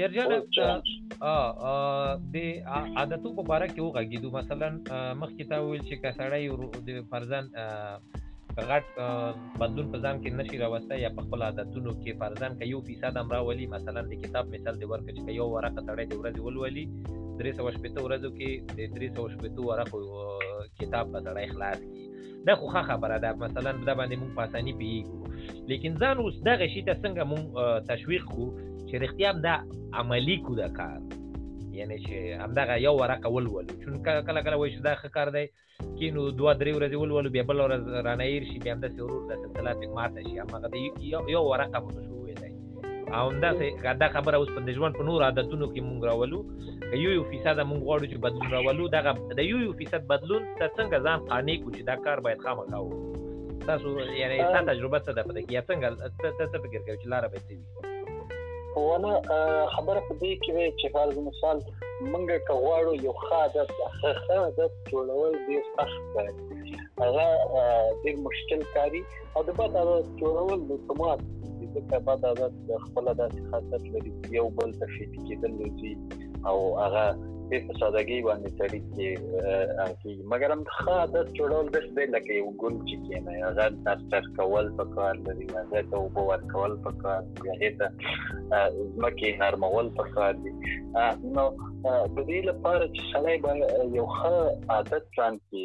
یرجان ا د عادتو په اړه کې وغږیدو مثلا مخکې تا ویل چې کسړی د فرزن غټ بدلون په ځان کې نشي راوسته یا په خپل عادتونو کې فرزن کې یو فیصد امر ولي مثلا د کتاب مثال دی ورکړي چې یو ورقه تړې دی ورځ ولولي درې سو شپته ورځو کې د درې سو شپته ورقه کتاب په تړې خلاص کی دا خو ښه خبره ده مثلا دا باندې مونږ په اساني پیږو لیکن ځان اوس دغه شي ته څنګه مونږ تشویق کو چې رښتیا هم دا عملی کو دا کار یعنی چې همدغه یو ورقه ولولو چون کله کله وایي چې دا ښه کار دی کې نو دوه درې ورځې ولولو بیا بل ورځ رانه هیر شي بیا همداسې ورور داسې سلاتې ماته شي همغه د یو ورقه به شو او دا دا خبره اوس په ژوند په نور عادتونو کې مونږ راولو یو یو فیصد مونږ غواړو چې بدلون راولو دا د یو یو فیصد بدلون ته څنګه ځان قانع کو چې دا کار باید خامخا وو تاسو یعنی تاسو تجربه څه ده په دې کې څنګه ته څه فکر کوي چې لار به څه وي ونه خبره په دې کې چې فرض مثال مونږ که غواړو یو ښه عادت ښه عادت جوړول ډېر سخت دی هغه ډېر مشکل کاری او د بعد هغه جوړول د سمات د کبا د آزاد خپل داسې خاصیت لري چې یو بل ته شي کېدل لوزي او هغه په سادهګي باندې سړی کې انکی مګر هم ښه عادت جوړول د دې لکه یو ګل چې کینه هغه تر کول پکار لري هغه ته وبو ور کول پکار دی هغه ته ځمکه نرمول پکار دی نو د دې لپاره چې سړی باید یو ښه عادت ځان کې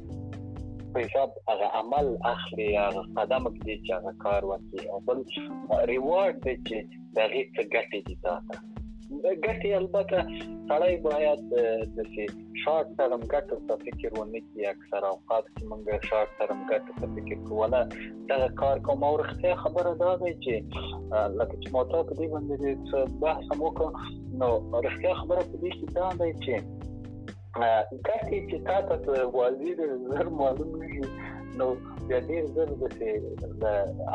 په حساب هغه عمل اخلي هغه قدم کې چې هغه کار وکړي او بل ریوارډ دی چې دا هیڅ ګټه دي تاسو ګټه البته سړی باید د سي شارټ ترم ګټه ته فکر ونه کړي اکثر اوقات چې موږ شارټ ترم ګټه ته فکر کوله دا کار کوم او رښتیا خبره ده چې لکه چې ماته په دې باندې بحث مو کو نو رښتیا خبره په دې کې دا ده چې کله چې تاسو ته واضح دې زر معلوم شي نو بیا ډیر زر د د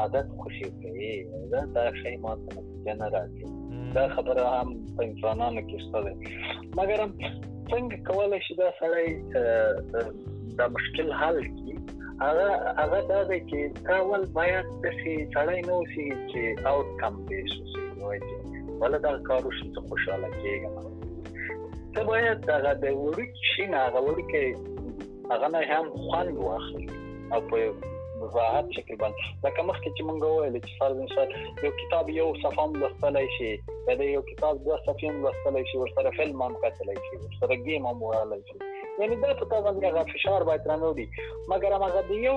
عادت خوشي کوي دا دا شی ما ته نه راځي دا خبره هم په انسانانو کې شته مګر څنګه کولای شي دا سړی دا مشکل حل کړي هغه هغه دا دی چې تا ول باید د شي سړی نو شي چې اوټ کم بیس شي نو چې ولدا کارو شي خوشاله کېږي ته باید دغه د وړوک شي نه هغه وړوک هغه نه هم خوند واخلي او په وضاحت شکل باندې لکه مخکې چې مونږ وویل چې فرض مثال یو کتاب یو صفحه هم لوستلای شي دا یو کتاب دوه صفحې هم لوستلای شي ورسره فلم هم کتلای شي ورسره ګیم هم وهلای شي یعنی دا په تاسو باندې غو فشار باید رانه وړي مګر هغه دی یو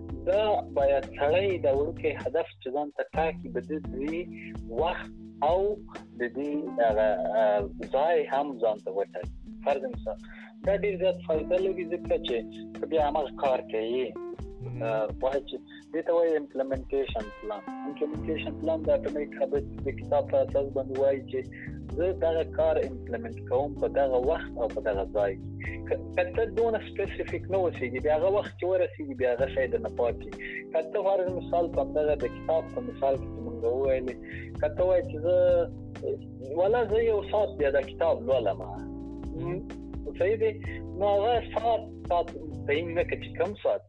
دا باید سړی د وړوکی هدف چې ځان ته ټاکي به د دوی وخت او د دې ځای هم ځان ته وټاکي فرض مثال دا ډیر زیات فائدہ لري ځکه چې بیا عمل کار کوي وایي چې دې ته وایي امپلیمنټیشن پلان امپلیمنټیشن پلان د اټومیک هابټس د کتاب په اساس باندې وایي چې زه دغه کار امپلیمنت کوم په دغه وخت او په دغه ځای کته دونه سپیسیفیک نو شي بیا هغه وخت چې ورسیږي بیا هغه شاید نه پاتې کته هر مثال په دغه د کتاب په مثال کې مونږ وایلی کته وای چې زه ولا زه یو سات بیا د کتاب لولم صحیح دی نو هغه سات سات په یوه کې کم سات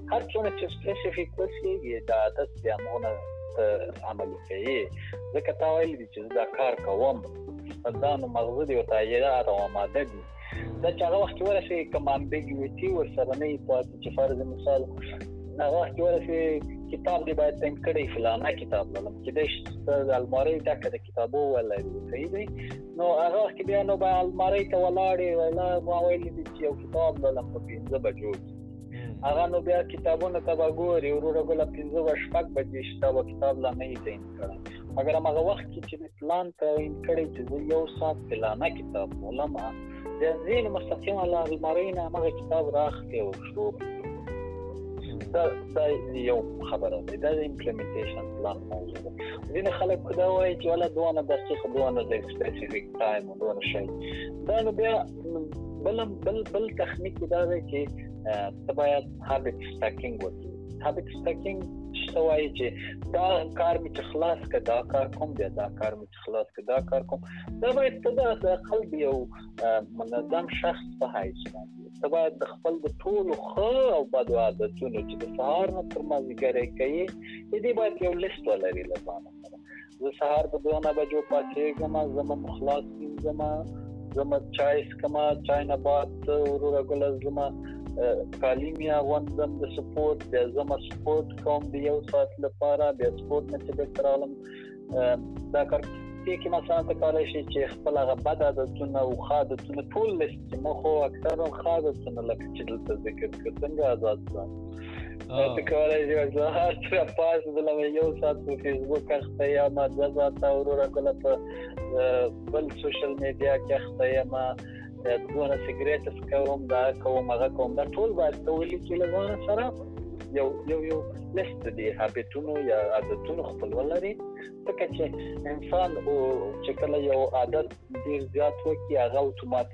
هر څونه چې سپیسیفیک وسی دا عادت بیا مونږ عملي کوي ځکه تا ویل دي چې دا کار کوم ځان مغز دی او تاجرات او ماده دي دا چې هغه وخت ورسې کوم امبیګویټي ورسره نه پاتې چې فرض مثال هغه وخت ورسې کتاب دی باید تم کړی فلانه کتاب لولم چې د الماری ډکه د کتابو ولري صحیح دی نو هغه وخت بیا نو به الماری ته ولاړې ولا ما ویل چې یو کتاب لولم په 15 بجو هغه نو بیا کتابونه تبا ګوري وروره ګل 15 و شپږ بجې شته و کتاب لا نه یې کړی مګر هغه وخت کې چې پلان ته ان کړی چې یو سات پلانه کتاب ولما د زین مستقیم الله المرینا هغه کتاب راخته او شو دا دا یو خبره ده دا امپلیمنټیشن پلان موضوع ده ځینې خلک دا وایي چې ولا دوه نه دقیق دوه نه د سپیسیفیک ټایم دوه نه شي دا نو بیا بل بل بل تخنیک دا دی چې ته باید هابټ سټاکینګ وکړې هابټ سټاکینګ څه وایي چې دا کار مې خلاص کړه دا کار کوم بیا دا کار مې خلاص کړه دا کار کوم دا باید ته د خپل یو منظم شخص په حیث باندې ته باید د خپل د ټولو ښه او بدو عادتونو چې د سهار نه تر مازیګره کوي دې باید یو لیست ولري لپاره زه سهار په دوه نه بجو پاتېږم زه مخ خلاص کیږم زه مخ چای سکم چای نه بعد وروره ګل زما کالی مې اغوندم د سپورت بیا زما سپورت کوم د یو ساعت لپاره بیا سپورت نه چې به ترالم دا کار دې کې مثلا ته کولای شي چې خپل هغه بد عادتونه او ښه عادتونه ټول لست چې مو خو اکثر ښه عادتونه لکه چې دلته ذکر کړ څنګه آزاد کړم تاسو کولای شئ چې هر څه پاس د لمه یو سات په فیسبوک اخته یا ما د ذات او ورو کله په بل سوشل میډیا کې اخته یا ما دونه سیګریټ سکوم دا کوم هغه کوم دا ټول باید کولای کې لږونه سره یو یو یو لست دي هابټونو یا عادتونو خپل ولري ځکه چې انسان او چې کله یو عادت ډیر زیات وکړي هغه اتومات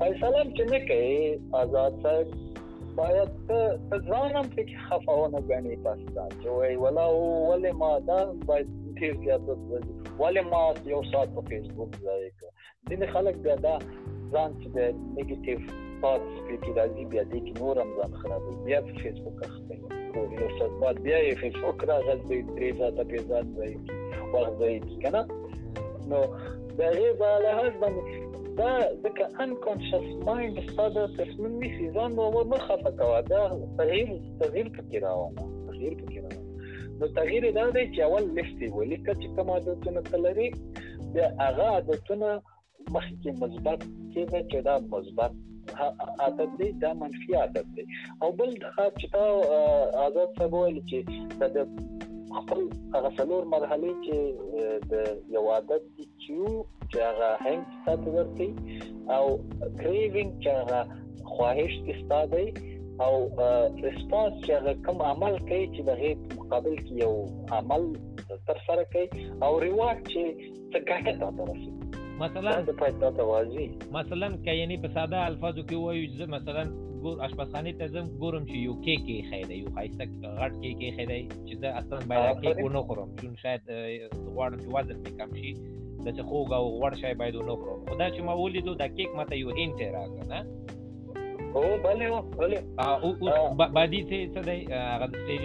فیصله چې نه کوي آزاد صاحب باید ته ځانم په کې خفاونه غني پاستا چې وای ولا ولې ما دا باید ډیر زیات ولې ما یو ساعت په فیسبوک ځای کړ ځین خلک بیا دا ځان چې د نیگیټیو پاتس په کې راځي بیا دې کې نورم ځان خرابوي بیا په فیسبوک خو یو څه بعد بیا یې فیسبوک راغل چې درې ساعته په ځان ځای کې وخت ځای کې کنه نو دا غیر به له هر باندې دا ځکه انکانشس مایند ساده تصمیم نیسي ځان نو مو مخه پکوا دا تغیر تغیر پکې راو تغیر پکې راو نو تغیر دا دی چې اول لیست ولیکه چې کوم عادتونه تلري بیا هغه عادتونه مخکې مثبت کېږي چې دا مثبت عادت دی دا منفي عادت دی او بل دا چې تا آزاد صاحب ویل چې د خپل هغه څلور مرحله چې د یو عادت دی چې چې هغه هنګ ستاسو ورته او کریوینګ چې هغه خواهش استاده او ریسپانس چې هغه کوم عمل کوي چې د غیب مقابل کې یو عمل تر سره کوي او ریوارډ چې څه ګټه تا ته رسي مثلا د پای تا ته وازي مثلا که یعنی په ساده الفاظو کې وایو چې مثلا ګور اشپزخانه ته زم ګورم چې یو کیک کې خیره یو خایسته غټ کیک کې خیره چې دا اصلا باید کیک ونه خورم چون شاید غواړم چې وزن مې کم شي د څه خوګ او غوړ شای باید ونه خورم خدا چې ما ولیدو دا کیک ماته یو هینټ راکړ نه او بله بله او بعدی څه څه دی هغه سټیج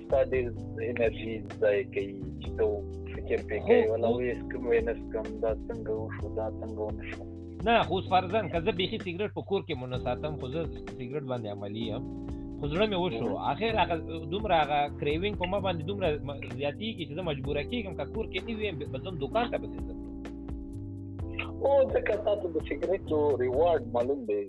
ستا ډېر انرژي ضایع کوي چې ته فکر پې کوي ولا وې کوم وې نه کوم دا څنګه وشو دا څنګه ونشو نه خو فرضاً که زه بیخي سیګریټ په کور کې مونږ ساتم خو زه سیګریټ باندې عملی یم خو زړه مې وشو اخر هغه دومره هغه کریوینګ په ما باندې دومره زیاتېږي چې زه مجبور کېږم که کور کې نه ویم به ځم دوکان ته به ځم او ځکه تاسو د سیګریټو ریوارډ معلوم دی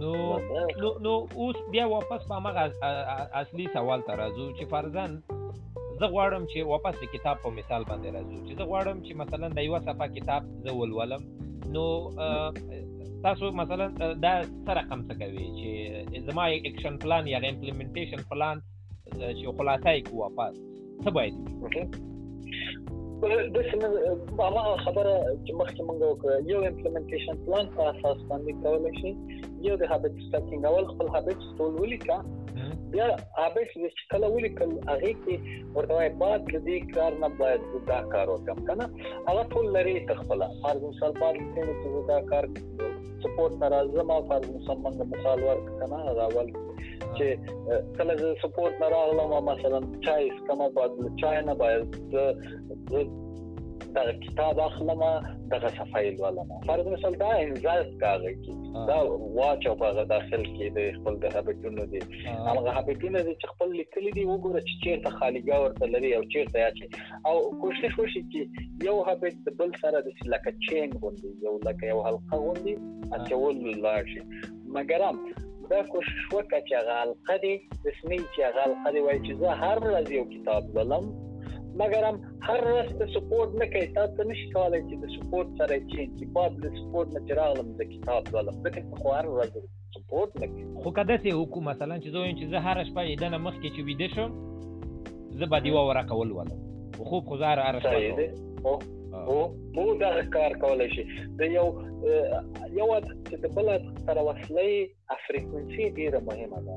نو نو نو اوس بیا واپس په هغه اصلي سوال ته راځو چې فرضاً زه غواړم چې واپس د کتاب په مثال باندې راځو چې زه غواړم چې مثلا د یو صفه کتاب زه ولولم نو تاسو مثلا دا سره کم څه کوي چې زما اکشن پلان یا امپلیمنټیشن پلان چې خلاصه یې کوه پاس څه باید د سیمه هغه خبره چې مخکې مونږ وکړه یو امپلیمنټیشن پلان په اساس باندې کولای شي یو د هابټ سټاکینګ اول خپل هابټ ټول ولیکا بیا هابټ چې کله ولیکل هغه کې ورته وای بعد د دې کار نه باید دا کار وکم کنه هغه ټول لري تخپل هر مثال بعد چې دا کار سپورت ته راځم او فرض مسمنګ مثال ورک کنه راول چې کله زه سپورت نه راغلم مثلا چای کوم بعد چای نه باید زه دا کتاب اخلم دغه صفحه لولم فرض مثال دا انزاز کاږي کی دا واچ او هغه داخل کې د خپل د هابټونو دي هغه هابټونه چې خپل لیکلي دي وګوره چې چیرته خالیګا ورته لري او چیرته چې او کوشش وشي چې یو هبټ د بل سره د لکه چین غوندي یو لکه یو حلقه غوندي اچول لاړ شي مګر دا کوشش وکړه چې هغه حلقه دې د سمې چې هغه حلقه دې وایي چې زه هر ورځ یو کتاب لولم مګر هم هر ورځ ته سپورت نه کوي تاسو نشئ کولای چې د سپورت سره چې چې بعد د سپورت نه چراغ لم د کتاب لولم ځکه خو هر ورځ سپورت نه کوي خو که داسې وکړو مثلا چې زه وایم چې زه هره شپه یې دنه مخکې چې ویده شم زه به دیوه وره کول ولم خو خوب خو زه هره هره شپه او مو دا کار کولای شي د یو یو چې د بل سره وصلې افریکونسي ډیره مهمه ده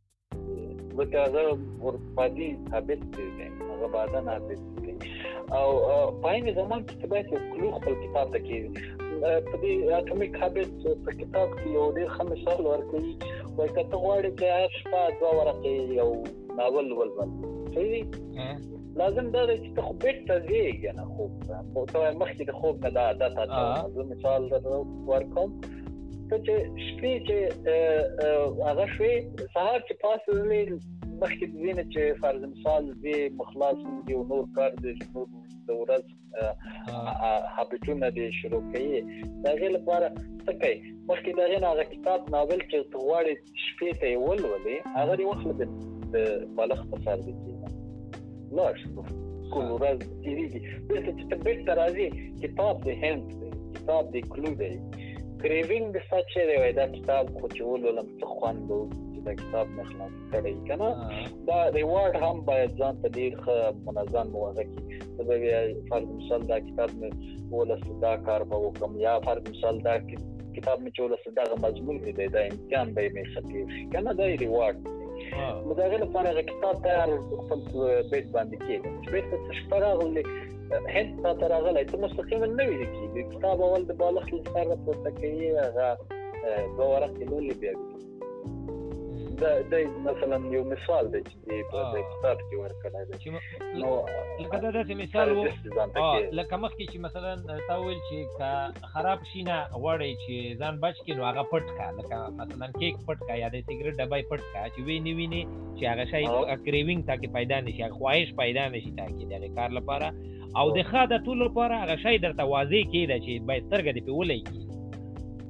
ځکه هغه ورپادي ثابت دی هغه بعدا ثابت دی او پاین زمان کې باید یو کلو خپل کتاب ته کې په دې اټومیک هابټ په کتاب کې یو ډېر ښه مثال ورکوي وایي که ته غواړې چې هر شپه دوه ورقې یو ناول ولولې صحیح لازم دا دی چې ته خو بیت ته ځې کنه خوب ته خو ته مخکې د خوب نه دا عادت اته زه مثال درته ورکوم ته چې شپې چې هغه شوې سهار چې پاسلې مخکې دې نه چې فرض مثال دې مخلاص دې نور کار دې نور د ورځ هابټونه دې شروع کوي دا غي لپاره څه کوي مخکې دا غي هغه کتاب ناول چې ته غواړې شپې ته یې ولولې هغه دی وخت د بالغ په سر دی لا شو کول ورځ تیریږي دلته چې ته بیرته راځي کتاب دې هند دی کتاب دې کلو دی کریوینګ د سچې دی دا کتاب خو چې ولولم څه خوند وو چې دا کتاب نه خلاص کړی کنه دا ریوارډ هم باید ځان ته ډیر ښه منظم وغږی دا بیا فرض مثال دا کتاب مې ولس دا کار به وکم یا فرض مثال دا کتاب مې چې ولس دا مضمون مې دی دا امتحان به مې خطیر شي کنه دا ریوارډ نو دا غل پر هغه کتاب تیار خپل بیت باندې کېږي چې بیت څه شپره غلې هند تا تر هغه لای ته مستقیما نه ویل کېږي کتاب اول د بالغ لپاره پورته کوي هغه دوه ورقې لولې بیا دا د مثلا یو مثال دی چې په دې کتاب کې ورکړل دی نو لکه دا داسې مثال وو لکه مخکې چې مثلا تا ویل چې که خراب شي نه غواړي چې ځان بچ کړي نو هغه پټ کا لکه مثلا کیک پټ کا یا د سیګریټ ډبای پټ کا چې ویني ویني چې هغه شای کریوینګ تا کې پیدا نشي هغه خواهش پیدا نشي تا کې د کار لپاره او د خاده ټول لپاره هغه شای درته واضح کړي چې باید سترګې دې په ولې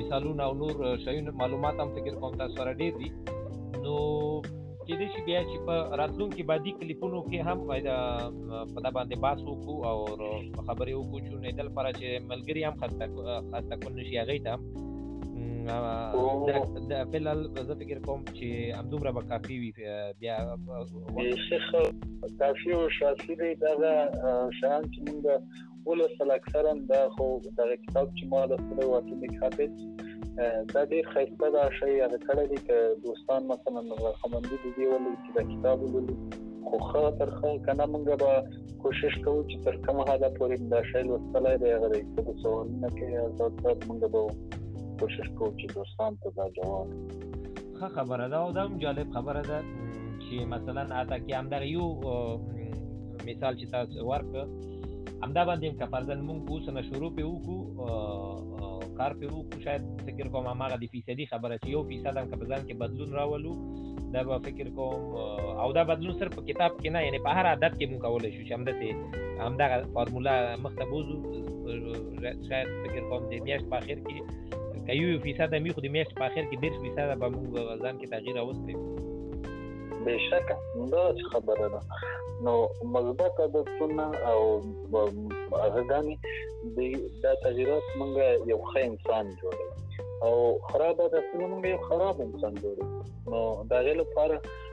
مثالونه او نور شایونه معلومات هم فکر کوم تاسو سره ډیر دي نو کې دې شي بیا چې په راتلونکي بعدي کلیپونو کې هم پیدا په دا باندې باس وکړو او خبرې وکړو چې نه دل پر چې ملګری هم خاصه خاصه کول نشي هغه ته دا فلل زه فکر کوم چې هم دومره به کافي وي بیا شیخ کافي او شافي دی دا شان چې موږ ولوستل سل اکثرا دا خو دا کتاب چې ما لوستلی و اتومیک هابټس دا ډیر خسته دا شی هغه کړی دی چې دوستان مثلا رقمندي دي ولې چې دا کتاب ولولي خو خا تر خا کنه مونږ به کوشش کوو چې تر کومه حاله پورې دا شی لوستلای دی هغه د سوالونه کې آزاد مونږ به کوشش کوو چې دوستان ته دا جواب ښه خبره ده او دا هم جالب خبره ده چې مثلا اته کې هم دغه یو مثال چې تاسو ورکړ همدا باندې هم کفردن مونږ اوس نه شروع په وکړو کار په وکړو شاید فکر کوم هغه د فیصدي خبره چې یو فیصد هم کپزان کې بدلون راولو دا به فکر کوم او دا بدلون صرف په کتاب کې نه یعنی په هر عادت کې مونږ کولای شو چې همدغه همدغه فارمولا مخته بوزو شاید فکر کوم د میاشت په اخر کې که یو فیصد مې خو د میاشت په اخر کې ډیر فیصد به موږ ځان کې تغییر راوستي بشک دا خبره ده نو مثبت عادتونه او هغه ګانی د دا تغیرات موږ یو ښه انسان جوړوي او خراب عادتونه موږ یو خراب انسان جوړوي نو دا غل لپاره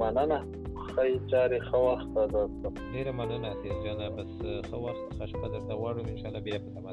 مننه ښه چارې ښه وخت ادا کړه ډېره مننه سیر جانه بس ښه وخت ښه شپه درته غواړم انشاءالله بیا په تمه